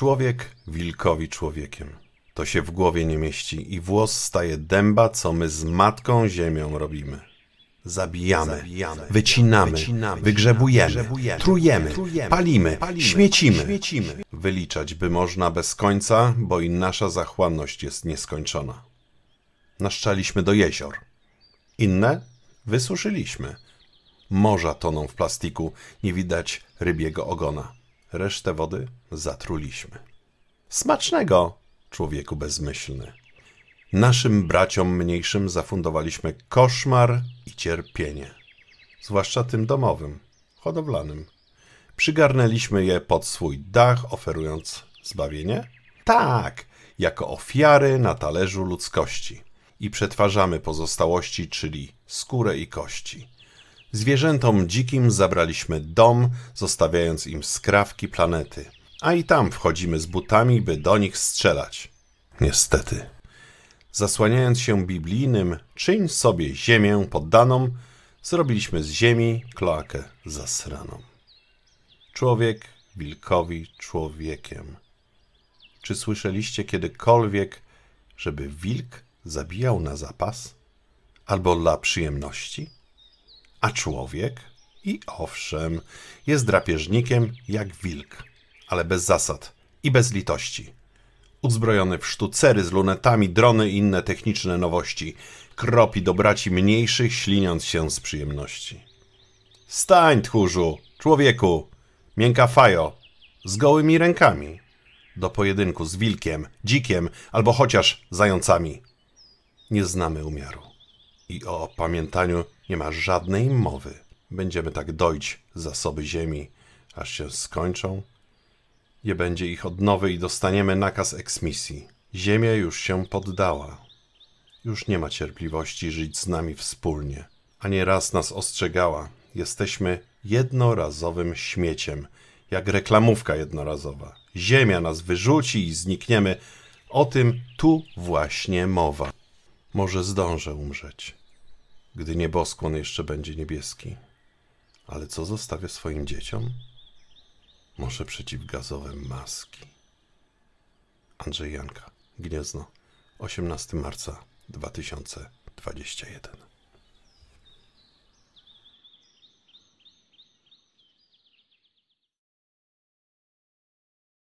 Człowiek wilkowi człowiekiem. To się w głowie nie mieści i włos staje dęba, co my z matką ziemią robimy. Zabijamy, wycinamy, wygrzebujemy, trujemy, palimy, śmiecimy. Wyliczać by można bez końca, bo i nasza zachłanność jest nieskończona. Naszczaliśmy do jezior. Inne wysuszyliśmy. Morza toną w plastiku, nie widać rybiego ogona. Resztę wody zatruliśmy. Smacznego, człowieku bezmyślny. Naszym braciom mniejszym zafundowaliśmy koszmar i cierpienie, zwłaszcza tym domowym, hodowlanym. Przygarnęliśmy je pod swój dach, oferując zbawienie? Tak, jako ofiary na talerzu ludzkości. I przetwarzamy pozostałości, czyli skórę i kości. Zwierzętom dzikim zabraliśmy dom, zostawiając im skrawki planety, a i tam wchodzimy z butami, by do nich strzelać. Niestety. Zasłaniając się biblijnym czyń sobie ziemię poddaną, zrobiliśmy z ziemi kloakę zasraną. Człowiek wilkowi człowiekiem. Czy słyszeliście kiedykolwiek, żeby wilk zabijał na zapas? Albo dla przyjemności? A człowiek? I owszem, jest drapieżnikiem jak wilk, ale bez zasad i bez litości. Uzbrojony w sztucery z lunetami, drony i inne techniczne nowości, kropi do braci mniejszych, śliniąc się z przyjemności. Stań, tchórzu, człowieku, miękka fajo, z gołymi rękami, do pojedynku z wilkiem, dzikiem albo chociaż zającami. Nie znamy umiaru i o opamiętaniu nie ma żadnej mowy. Będziemy tak dojść zasoby ziemi, aż się skończą. Nie będzie ich odnowy i dostaniemy nakaz eksmisji. Ziemia już się poddała. Już nie ma cierpliwości żyć z nami wspólnie. A nie raz nas ostrzegała. Jesteśmy jednorazowym śmieciem, jak reklamówka jednorazowa. Ziemia nas wyrzuci i znikniemy. O tym tu właśnie mowa. Może zdążę umrzeć gdy nieboskłon jeszcze będzie niebieski. Ale co zostawię swoim dzieciom? Może przeciwgazowe maski. Andrzej Janka, Gniezno, 18 marca 2021